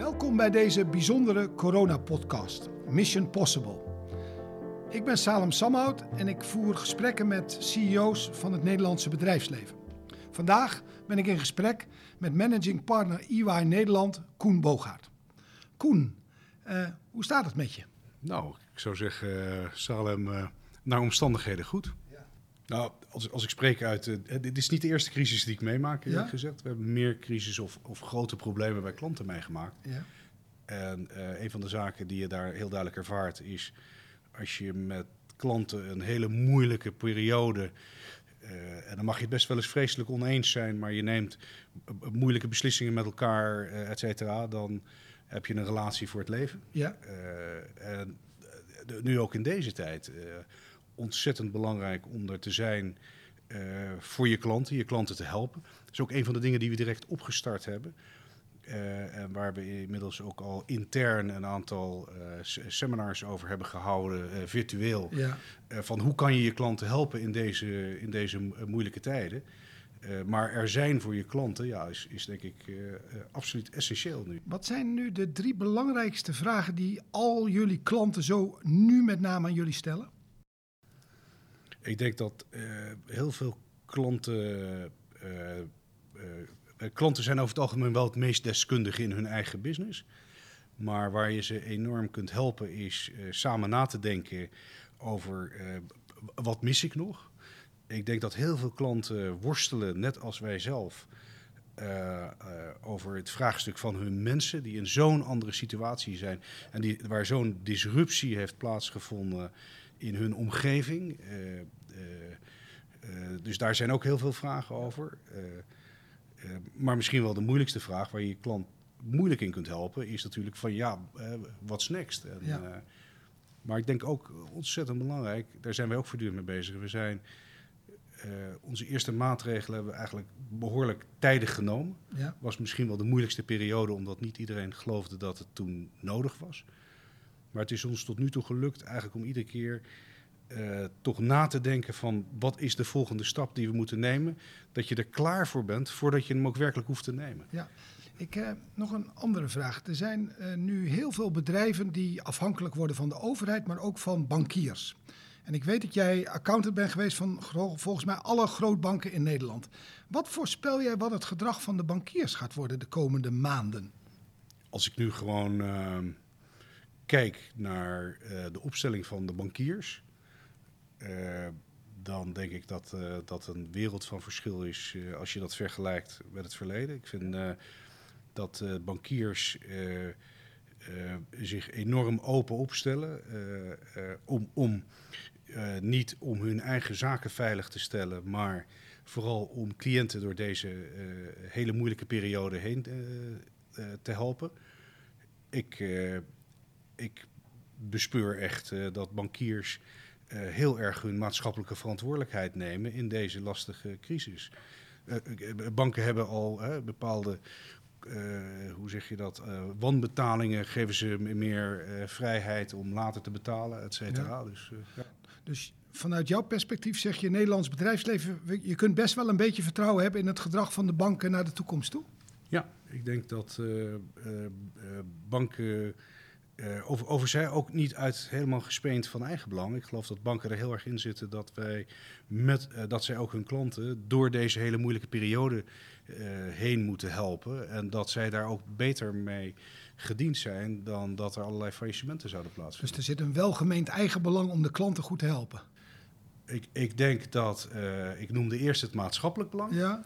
Welkom bij deze bijzondere corona-podcast, Mission Possible. Ik ben Salem Samhout en ik voer gesprekken met CEO's van het Nederlandse bedrijfsleven. Vandaag ben ik in gesprek met managing partner EY Nederland, Koen Bogaert. Koen, uh, hoe staat het met je? Nou, ik zou zeggen, uh, Salem, uh, naar omstandigheden goed. Nou, als, als ik spreek uit, uh, dit is niet de eerste crisis die ik meemaak, eerlijk ja? gezegd. We hebben meer crisis of, of grote problemen bij klanten meegemaakt. Ja. En een van de zaken die je daar heel duidelijk ervaart is, als je met klanten een hele moeilijke periode uh, en dan mag je het best wel eens vreselijk oneens zijn, maar je neemt moeilijke beslissingen met elkaar, et cetera, dan heb je een relatie voor het leven. Ja. En nu ook in deze tijd ontzettend belangrijk om er te zijn voor je klanten, je klanten te helpen. Dat is ook een van de dingen die we direct opgestart hebben. Uh, en waar we inmiddels ook al intern een aantal uh, seminars over hebben gehouden, uh, virtueel. Ja. van hoe kan je je klanten helpen in deze, in deze moeilijke tijden. maar er zijn voor je klanten, ja, is, is denk ik absoluut essentieel nu. Wat zijn nu de drie belangrijkste vragen die al jullie klanten zo nu met name aan jullie stellen? Ik denk dat heel veel klanten eh, klanten zijn over het algemeen wel het meest deskundig in hun eigen business. Maar waar je ze enorm kunt helpen is samen na te denken over wat mis ik nog. Ik denk dat heel veel klanten worstelen, net als wij zelf, over het vraagstuk van hun mensen die in zo'n andere situatie zijn en die, waar zo'n disruptie heeft plaatsgevonden in hun omgeving. dus daar zijn ook heel veel vragen over. Maar misschien wel de moeilijkste vraag waar je je klant moeilijk in kunt helpen, is natuurlijk van ja, what's next? En, ja. maar ik denk ook ontzettend belangrijk, daar zijn wij ook voortdurend mee bezig. We zijn onze eerste maatregelen hebben we eigenlijk behoorlijk tijdig genomen. Ja. Was misschien wel de moeilijkste periode, omdat niet iedereen geloofde dat het toen nodig was. Maar het is ons tot nu toe gelukt eigenlijk om iedere keer uh, toch na te denken van wat is de volgende stap die we moeten nemen. Dat je er klaar voor bent voordat je hem ook werkelijk hoeft te nemen. Ja. Ik heb uh, nog een andere vraag. Er zijn uh, nu heel veel bedrijven die afhankelijk worden van de overheid, maar ook van bankiers. En ik weet dat jij accountant bent geweest van volgens mij alle grootbanken in Nederland. Wat voorspel jij wat het gedrag van de bankiers gaat worden de komende maanden? Als ik nu gewoon ehm, kijk naar de opstelling van de bankiers, uh, dan denk ik dat uh, dat een wereld van verschil is als je dat vergelijkt met het verleden. Ik vind dat bankiers zich enorm open opstellen om, om niet om hun eigen zaken veilig te stellen, maar vooral om cliënten door deze hele moeilijke periode heen te helpen. Ik, ik bespeur echt dat bankiers uh, heel erg hun maatschappelijke verantwoordelijkheid nemen in deze lastige crisis. Uh, banken hebben al bepaalde, hoe zeg je dat, wanbetalingen geven ze meer vrijheid om later te betalen, et cetera. Ja. Dus, ja. dus vanuit jouw perspectief zeg je Nederlands bedrijfsleven, je kunt best wel een beetje vertrouwen hebben in het gedrag van de banken naar de toekomst toe? Ja, ik denk dat banken uh, over, over zij ook niet uit helemaal gespeend van eigen belang. Ik geloof dat banken er heel erg in zitten dat wij met uh, dat zij ook hun klanten door deze hele moeilijke periode uh, heen moeten helpen. En dat zij daar ook beter mee gediend zijn dan dat er allerlei faillissementen zouden plaatsvinden. Dus er zit een welgemeend eigen belang om de klanten goed te helpen. Ik, ik denk dat, ik noemde eerst het maatschappelijk belang. Ja.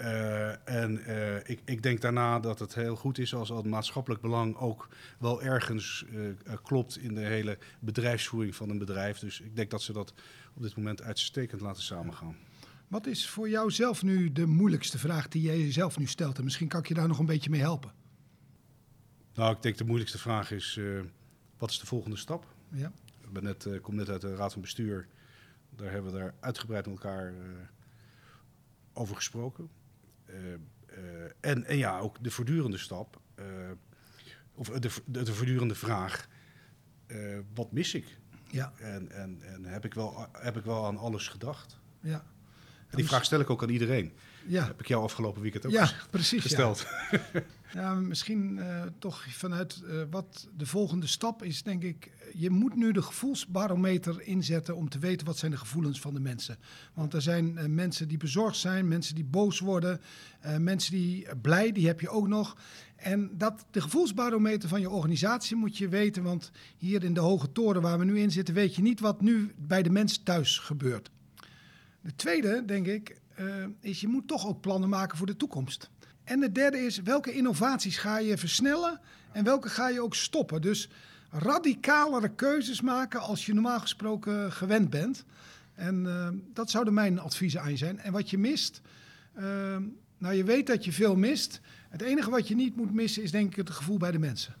Uh, en uh, ik, ik, denk daarna dat het heel goed is als het maatschappelijk belang ook wel ergens uh, klopt in de hele bedrijfsvoering van een bedrijf. Dus ik denk dat ze dat op dit moment uitstekend laten samengaan. Wat is voor jou zelf nu de moeilijkste vraag die jij jezelf nu stelt? En misschien kan ik je daar nog een beetje mee helpen. Nou, ik denk de moeilijkste vraag is: wat is de volgende stap? Ja. Ik ben net, kom net uit de Raad van Bestuur. Daar hebben we daar uitgebreid met elkaar over gesproken. Eh, eh, en, en ja, ook de voortdurende stap, eh, of de, de, de, voortdurende vraag, wat mis ik? Ja. En, en, en heb, ik wel, heb ik wel aan alles gedacht? Ja. Die vraag stel ik ook aan iedereen. Ja. heb ik jou afgelopen weekend ook ja, precies, gesteld. Ja. ja misschien uh, toch vanuit uh, wat de volgende stap is, denk ik. Je moet nu de gevoelsbarometer inzetten om te weten wat zijn de gevoelens van de mensen. Want er zijn uh, mensen die bezorgd zijn, mensen die boos worden, mensen die blij, die heb je ook nog. En dat, de gevoelsbarometer van je organisatie moet je weten, want hier in de hoge toren waar we nu in zitten, weet je niet wat nu bij de mensen thuis gebeurt. De tweede, denk ik, uh, is je moet toch ook plannen maken voor de toekomst. En de derde is, welke innovaties ga je versnellen en welke ga je ook stoppen? Dus radicalere keuzes maken als je normaal gesproken gewend bent. En uh, dat zouden mijn adviezen aan je zijn. En wat je mist, uh, nou je weet dat je veel mist. Het enige wat je niet moet missen is denk ik het gevoel bij de mensen.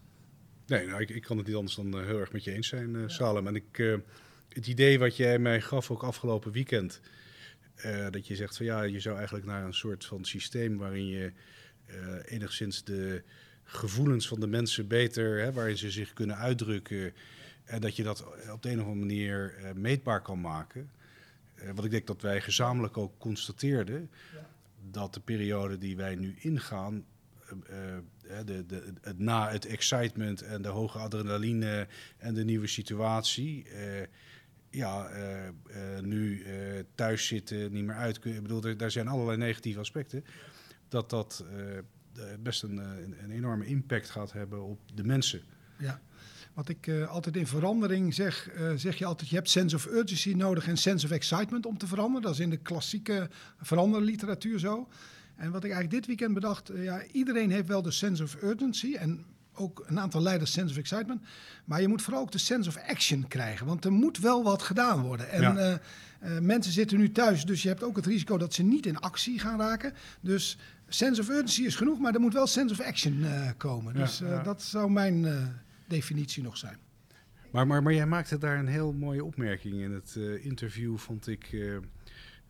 Nee, nou, ik, ik kan het niet anders dan heel erg met je eens zijn, Salem. En ik, het idee wat jij mij gaf ook afgelopen weekend uh, dat je zegt van ja, je zou eigenlijk naar een soort van systeem waarin je uh, enigszins de gevoelens van de mensen beter, hè, waarin ze zich kunnen uitdrukken. En dat je dat op de een of andere manier uh, meetbaar kan maken. wat ik denk dat wij gezamenlijk ook constateerden, ja. dat de periode die wij nu ingaan, de, de, het na het excitement en de hoge adrenaline en de nieuwe situatie ja, uh, uh, nu uh, thuis zitten, niet meer uit kunnen. Ik bedoel, daar zijn allerlei negatieve aspecten. Dat dat best een, een, een, enorme impact gaat hebben op de mensen. Ja. Wat ik altijd in verandering zeg, zeg je altijd: je hebt sense of urgency nodig en sense of excitement om te veranderen. Dat is in de klassieke veranderliteratuur zo. En wat ik eigenlijk dit weekend bedacht, ja, iedereen heeft wel de sense of urgency. En ook een aantal leiders sense of excitement. Maar je moet vooral ook de sense of action krijgen. Want er moet wel wat gedaan worden. En ja. uh, uh, mensen zitten nu thuis, dus je hebt ook het risico dat ze niet in actie gaan raken. Dus sense of urgency is genoeg, maar er moet wel sense of action uh, komen. Ja, dus ja. dat zou mijn definitie nog zijn. Maar, maar, maar jij maakte daar een heel mooie opmerking in het interview, vond ik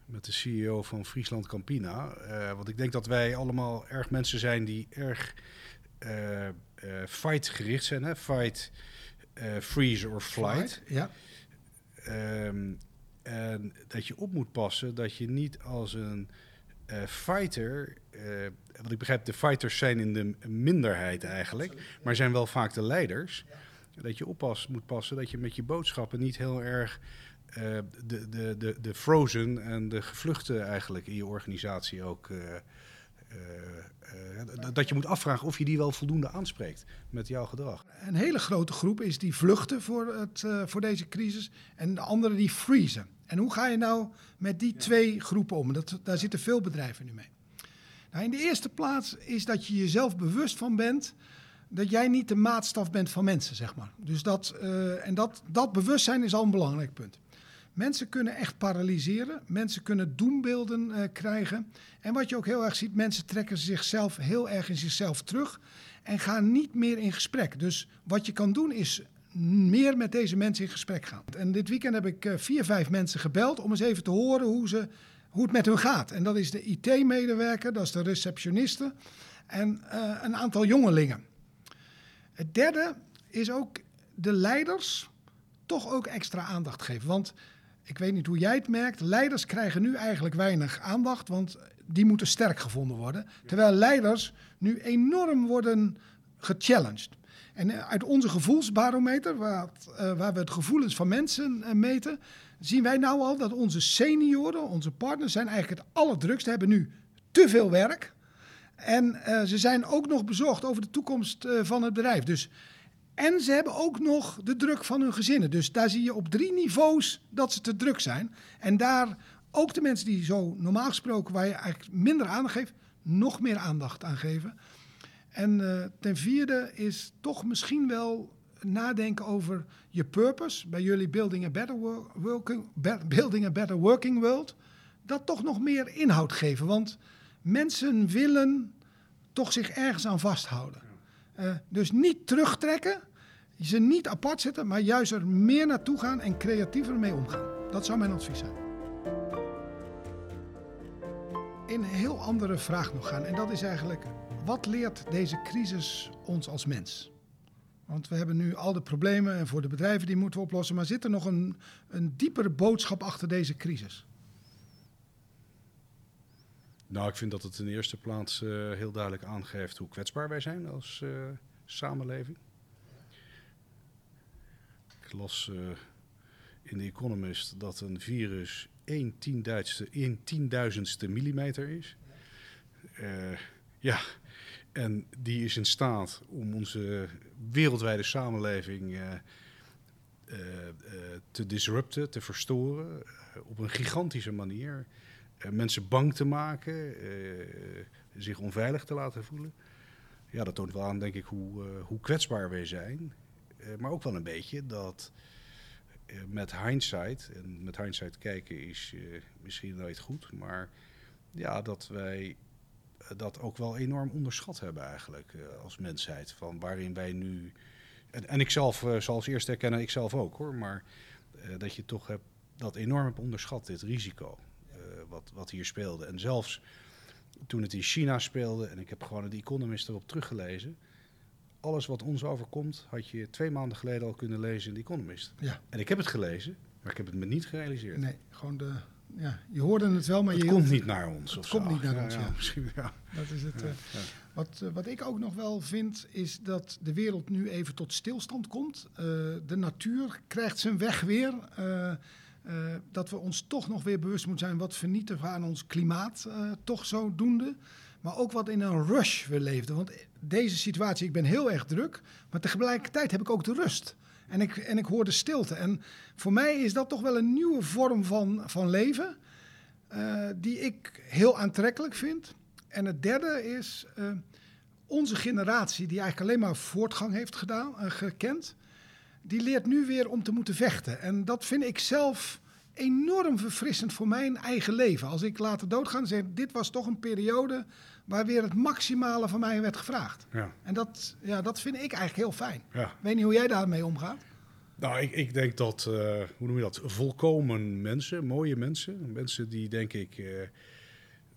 met de CEO van Friesland Campina. Uh, want ik denk dat wij allemaal erg mensen zijn die erg uh, fight gericht zijn. Hè? Fight, uh, freeze or flight. flight ja. Um, en dat je op moet passen dat je niet als een uh, fighter. Uh, wat ik begrijp, de fighters zijn in de minderheid eigenlijk, ja. maar zijn wel vaak de leiders. Ja. Dat je oppas moet passen dat je met je boodschappen niet heel erg uh, de, de, de, de frozen en de gevluchten eigenlijk in je organisatie ook uh, dat je moet afvragen of je die wel voldoende aanspreekt met jouw gedrag. Een hele grote groep is die vluchten voor, het, uh, voor deze crisis en de andere die freezen. En hoe ga je nou met die ja. twee groepen om? Dat, daar zitten veel bedrijven nu mee. Nou, in de eerste plaats is dat je jezelf bewust van bent dat jij niet de maatstaf bent van mensen, zeg maar. Dus dat, uh, en dat, dat bewustzijn is al een belangrijk punt. Mensen kunnen echt paralyseren. Mensen kunnen doembeelden uh, krijgen. En wat je ook heel erg ziet, mensen trekken zichzelf heel erg in zichzelf terug en gaan niet meer in gesprek. Dus wat je kan doen is meer met deze mensen in gesprek gaan. En dit weekend heb ik uh, vier, vijf mensen gebeld om eens even te horen hoe, ze, hoe het met hun gaat. En dat is de IT-medewerker, dat is de receptioniste en uh, een aantal jongelingen. Het derde is ook de leiders toch ook extra aandacht geven. Want ik weet niet hoe jij het merkt, leiders krijgen nu eigenlijk weinig aandacht, want die moeten sterk gevonden worden. Terwijl leiders nu enorm worden gechallenged. En eh, uit onze gevoelsbarometer, waar, uh, waar we het gevoelens van mensen uh, meten, zien wij nou al dat onze senioren, onze partners, zijn eigenlijk het allerdrukste, hebben nu te veel werk. En ze zijn ook nog bezorgd over de toekomst van het bedrijf. Dus en ze hebben ook nog de druk van hun gezinnen. Dus daar zie je op drie niveaus dat ze te druk zijn. En daar ook de mensen die zo normaal gesproken, waar je eigenlijk minder aandacht geeft, nog meer aandacht aan geven. En uh, ten vierde is toch misschien wel nadenken over je purpose. Bij jullie Building a Better, working, building a better Working World. Dat toch nog meer inhoud geven. Want mensen willen toch zich ergens aan vasthouden. Uh, dus niet terugtrekken, ze niet apart zetten, maar juist er meer naartoe gaan en creatiever mee omgaan. Dat zou mijn advies zijn. In een heel andere vraag nog gaan. En dat is eigenlijk, wat leert deze crisis ons als mens? Want we hebben nu al de problemen en voor de bedrijven die moeten we oplossen. Maar zit er nog een, een diepere boodschap achter deze crisis? Nou, ik vind dat het in de eerste plaats uh, heel duidelijk aangeeft hoe kwetsbaar wij zijn als uh, samenleving. Ik las uh, in The Economist dat een virus 1 tienduizendste, 1 tienduizendste millimeter is. ja, en die is in staat om onze wereldwijde samenleving te disrupten, te verstoren op een gigantische manier. Eh, mensen bang te maken, eh, zich onveilig te laten voelen. Ja, dat toont wel aan, denk ik, hoe, eh, hoe kwetsbaar wij zijn. maar ook wel een beetje dat met hindsight, en met hindsight kijken is misschien nooit goed, maar ja, dat wij dat ook wel enorm onderschat hebben eigenlijk als mensheid. Van waarin wij nu. En, ik zelf zal als eerste erkennen, ik zelf ook hoor, maar dat je toch hebt, dat enorm hebt onderschat, dit risico wat, wat hier speelde. En zelfs toen het in China speelde, en ik heb gewoon de Economist erop teruggelezen. Alles wat ons overkomt, had je twee maanden geleden al kunnen lezen in de Economist. Ja. En ik heb het gelezen, maar ik heb het me niet gerealiseerd. Nee, gewoon de. Ja, je hoorde het wel, maar het je. komt niet naar ons. Het komt niet naar ons. Ja, Misschien, ja. Dat is het. Uh, wat, uh, wat ik ook nog wel vind, is dat de wereld nu even tot stilstand komt. Uh, de natuur krijgt zijn weg weer. Uh, dat we ons toch nog weer bewust moeten zijn wat vernietigen we aan ons klimaat, uh, toch zodoende. Maar ook wat in een rush we leefden. Want deze situatie, ik ben heel erg druk, maar tegelijkertijd heb ik ook de rust. En ik, en ik hoor de stilte. En voor mij is dat toch wel een nieuwe vorm van, van leven, uh, die ik heel aantrekkelijk vind. En het derde is onze generatie, die eigenlijk alleen maar voortgang heeft gedaan, gekend die leert nu weer om te moeten vechten. En dat vind ik zelf enorm verfrissend voor mijn eigen leven. Als ik later doodga, zeg dit was toch een periode waar weer het maximale van mij werd gevraagd. Ja. En dat, ja, dat vind ik eigenlijk heel fijn. Ja. Weet niet hoe jij daarmee omgaat? Nou, ik, ik denk dat, uh, hoe noem je dat, volkomen mensen, mooie mensen, mensen die denk ik, uh,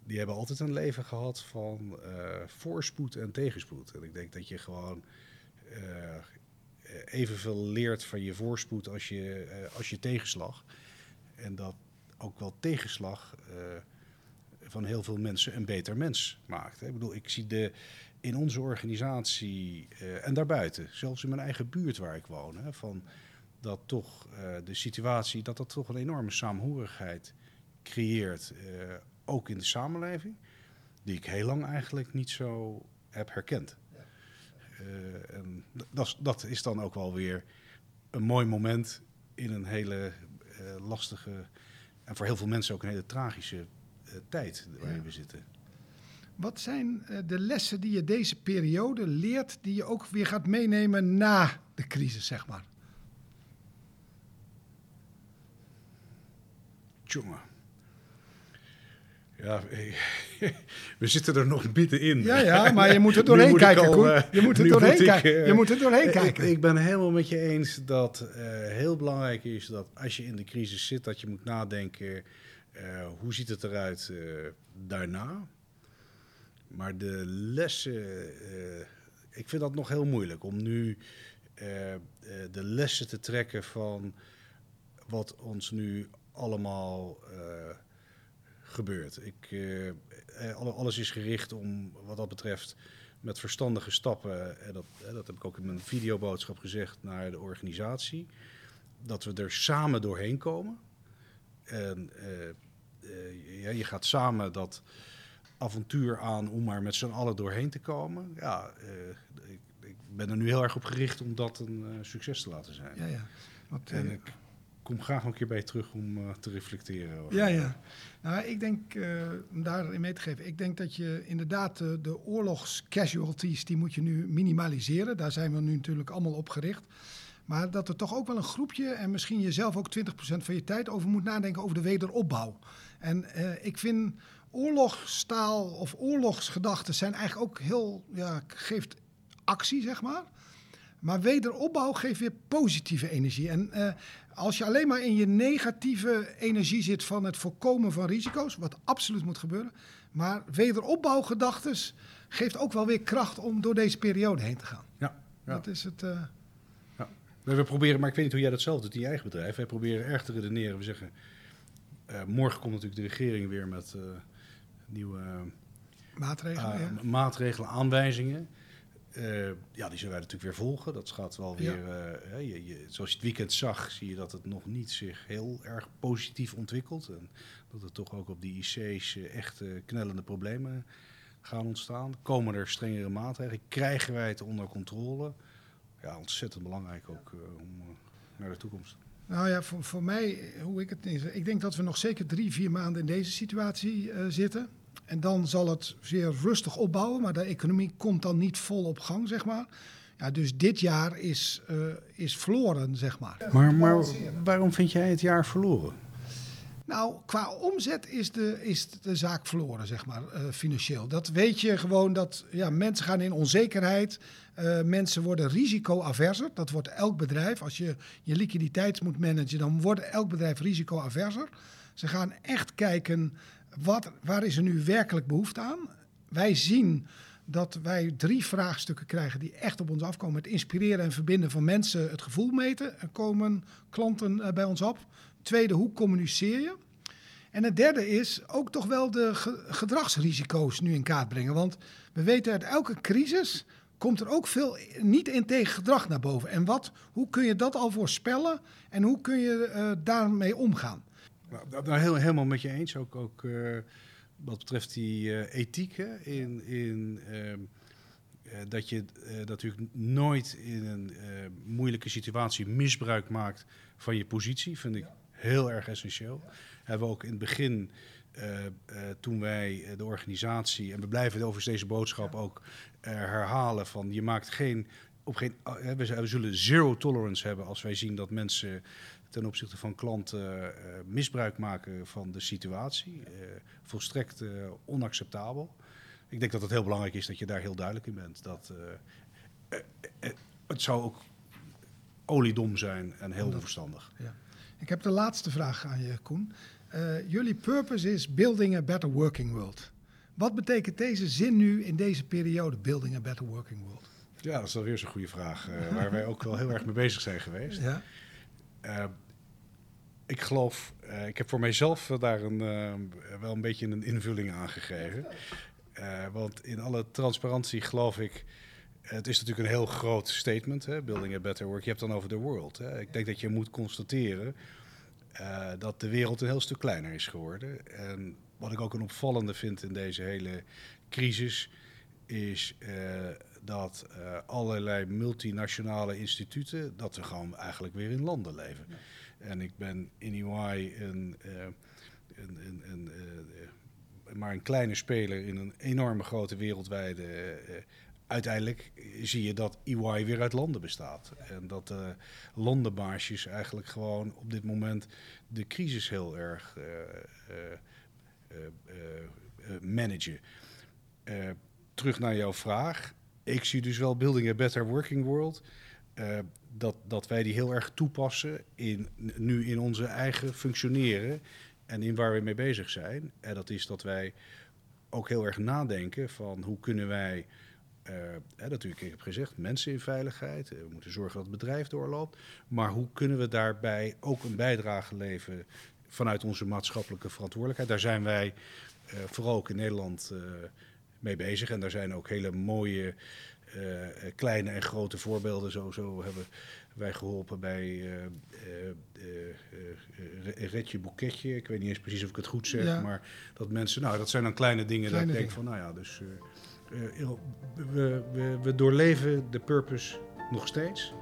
die hebben altijd een leven gehad van uh, voorspoed en tegenspoed. En ik denk dat je gewoon evenveel leert van je voorspoed als je, als je tegenslag. En dat ook wel tegenslag uh, van heel veel mensen een beter mens maakt. Ik bedoel, ik zie de, in onze organisatie en daarbuiten, zelfs in mijn eigen buurt waar ik woon, hè, van dat toch de situatie, dat dat toch een enorme saamhorigheid creëert, ook in de samenleving, die ik heel lang eigenlijk niet zo heb herkend. En dat, dat is dan ook wel weer een mooi moment in een hele uh, lastige en voor heel veel mensen ook een hele tragische uh, tijd waarin we zitten. Wat zijn de lessen die je deze periode leert, die je ook weer gaat meenemen na de crisis, zeg maar? Jongen. Ja, we zitten er nog middenin. Ja, ja, maar je moet er doorheen kijken, al, uh, Je moet er doorheen kijken. je moet er doorheen kijken. Ik, ik, ben helemaal met je eens dat uh, heel belangrijk is dat als je in de crisis zit, dat je moet nadenken, hoe ziet het eruit daarna? Maar de lessen, ik vind dat nog heel moeilijk om nu de lessen te trekken van wat ons nu allemaal gebeurt. Ik, uh, alles is gericht om, wat dat betreft, met verstandige stappen, en dat, dat heb ik ook in mijn videoboodschap gezegd naar de organisatie, dat we er samen doorheen komen. En uh, ja, je gaat samen dat avontuur aan om maar met z'n allen doorheen te komen. Ja, ik, ik, ben er nu heel erg op gericht om dat een succes te laten zijn. Ja, ja. Want, en ik kom graag een keer bij je terug om uh, te reflecteren. Over. Ja, ja. Nou, ik denk, uh, om daarin mee te geven, ik denk dat je inderdaad de, de oorlogscasualties, die moet je nu minimaliseren. Daar zijn we nu natuurlijk allemaal op gericht. Maar dat er toch ook wel een groepje, en misschien jezelf ook 20% van je tijd over moet nadenken over de wederopbouw. En ik vind oorlogstaal of oorlogsgedachten zijn eigenlijk ook heel, ja, geeft actie, zeg maar. Maar wederopbouw geeft weer positieve energie. En uh, als je alleen maar in je negatieve energie zit van het voorkomen van risico's, wat absoluut moet gebeuren, maar wederopbouwgedachten geeft ook wel weer kracht om door deze periode heen te gaan. Ja, ja. dat is het. Uh... Ja. We proberen, maar ik weet niet hoe jij dat zelf doet in je eigen bedrijf. Wij proberen erg te redeneren. We zeggen, uh, morgen komt natuurlijk de regering weer met nieuwe maatregelen, ja. maatregelen aanwijzingen. Ja, die zullen wij natuurlijk weer volgen. Dat gaat wel weer. je, je, zoals je het weekend zag, zie je dat het nog niet zich heel erg positief ontwikkelt. En dat er toch ook op die IC's echt knellende problemen gaan ontstaan. Komen er strengere maatregelen? Krijgen wij het onder controle? Ja, ontzettend belangrijk ook om naar de toekomst. Nou ja, voor, voor mij, hoe ik het ik denk dat we nog zeker drie, vier maanden in deze situatie uh, zitten. En dan zal het zeer rustig opbouwen, maar de economie komt dan niet vol op gang, zeg maar. Ja, dus dit jaar is, uh, is verloren, zeg maar. Maar, maar waarom vind jij het jaar verloren? Nou, qua omzet is de, is de zaak verloren, zeg maar, uh, financieel. Dat weet je gewoon dat ja, mensen gaan in onzekerheid. Uh, mensen worden risicoaverser. Dat wordt elk bedrijf. Als je je liquiditeit moet managen, dan wordt elk bedrijf risicoaverser. Ze gaan echt kijken, wat, waar is er nu werkelijk behoefte aan? Wij zien dat wij drie vraagstukken krijgen die echt op ons afkomen. Het inspireren en verbinden van mensen, het gevoel meten. Er komen klanten uh, bij ons op. Tweede, hoe communiceer je? En het derde is ook toch wel de gedragsrisico's nu in kaart brengen. Want we weten uit elke crisis komt er ook veel niet in tegen gedrag naar boven. En wat, hoe kun je dat al voorspellen en hoe kun je uh, daarmee omgaan? Nou, daar heel, helemaal met je eens. Ook, ook uh, wat betreft die uh, ethiek hè, in, in ehm, dat je natuurlijk nooit in een moeilijke situatie misbruik maakt van je positie, vind ik heel erg essentieel. Hebben we ook in het begin, toen wij de organisatie, en we blijven overigens deze boodschap ook herhalen, van je maakt geen, op geen we, we, zullen zero tolerance hebben als wij zien dat mensen ten opzichte van klanten misbruik maken van de situatie. volstrekt onacceptabel. Ik denk dat het heel belangrijk is dat je daar heel duidelijk in bent. Dat, het zou ook oliedom zijn en heel onverstandig. Ja. Ik heb de laatste vraag aan je, Koen. Uh, jullie purpose is building a better working world. Wat betekent deze zin nu in deze periode, building a better working world? Ja, dat is alweer zo'n goede vraag, uh, waar wij ook wel heel erg mee bezig zijn geweest. Ja. Uh, ik geloof, ik heb voor mijzelf daar een, wel een beetje een invulling aan gegeven. want in alle transparantie geloof ik het is natuurlijk een heel groot statement, hè? building a better world. Je hebt dan over the world. Hè? Ik denk dat je moet constateren dat de wereld een heel stuk kleiner is geworden. En wat ik ook een opvallende vind in deze hele crisis, is dat uh, allerlei multinationale instituten, dat ze gewoon eigenlijk weer in landen leven. Ja. En ik ben in EY een, een, een, een maar een kleine speler in een enorme grote wereldwijde uiteindelijk zie je dat EY weer uit landen bestaat. En dat de uh, landenbaarsjes eigenlijk gewoon op dit moment de crisis heel erg uh, uh, managen. terug naar jouw vraag. Ik zie dus wel Building a Better Working World. dat, dat wij die heel erg toepassen in, nu in onze eigen functioneren en in waar we mee bezig zijn. En dat is dat wij ook heel erg nadenken van hoe kunnen wij uh, hè, natuurlijk, ik heb gezegd, mensen in veiligheid. we moeten zorgen dat het bedrijf doorloopt. Maar hoe kunnen we daarbij ook een bijdrage leveren vanuit onze maatschappelijke verantwoordelijkheid? Daar zijn wij vooral ook in Nederland mee bezig. En daar zijn ook hele mooie kleine en grote voorbeelden. Zo, zo hebben wij geholpen bij Redje Boeketje. Ik weet niet eens precies of ik het goed zeg. Ja. Maar dat mensen, nou, dat zijn dan kleine dingen kleine dat ik denk van, nou ja, dus uh, we, we, we, doorleven de purpose nog steeds.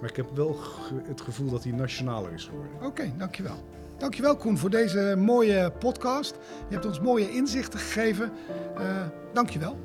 Maar ik heb wel het gevoel dat hij nationaler is geworden. Oké, okay, dankjewel. Dankjewel Koen voor deze mooie podcast. Je hebt ons mooie inzichten gegeven. Uh, dankjewel.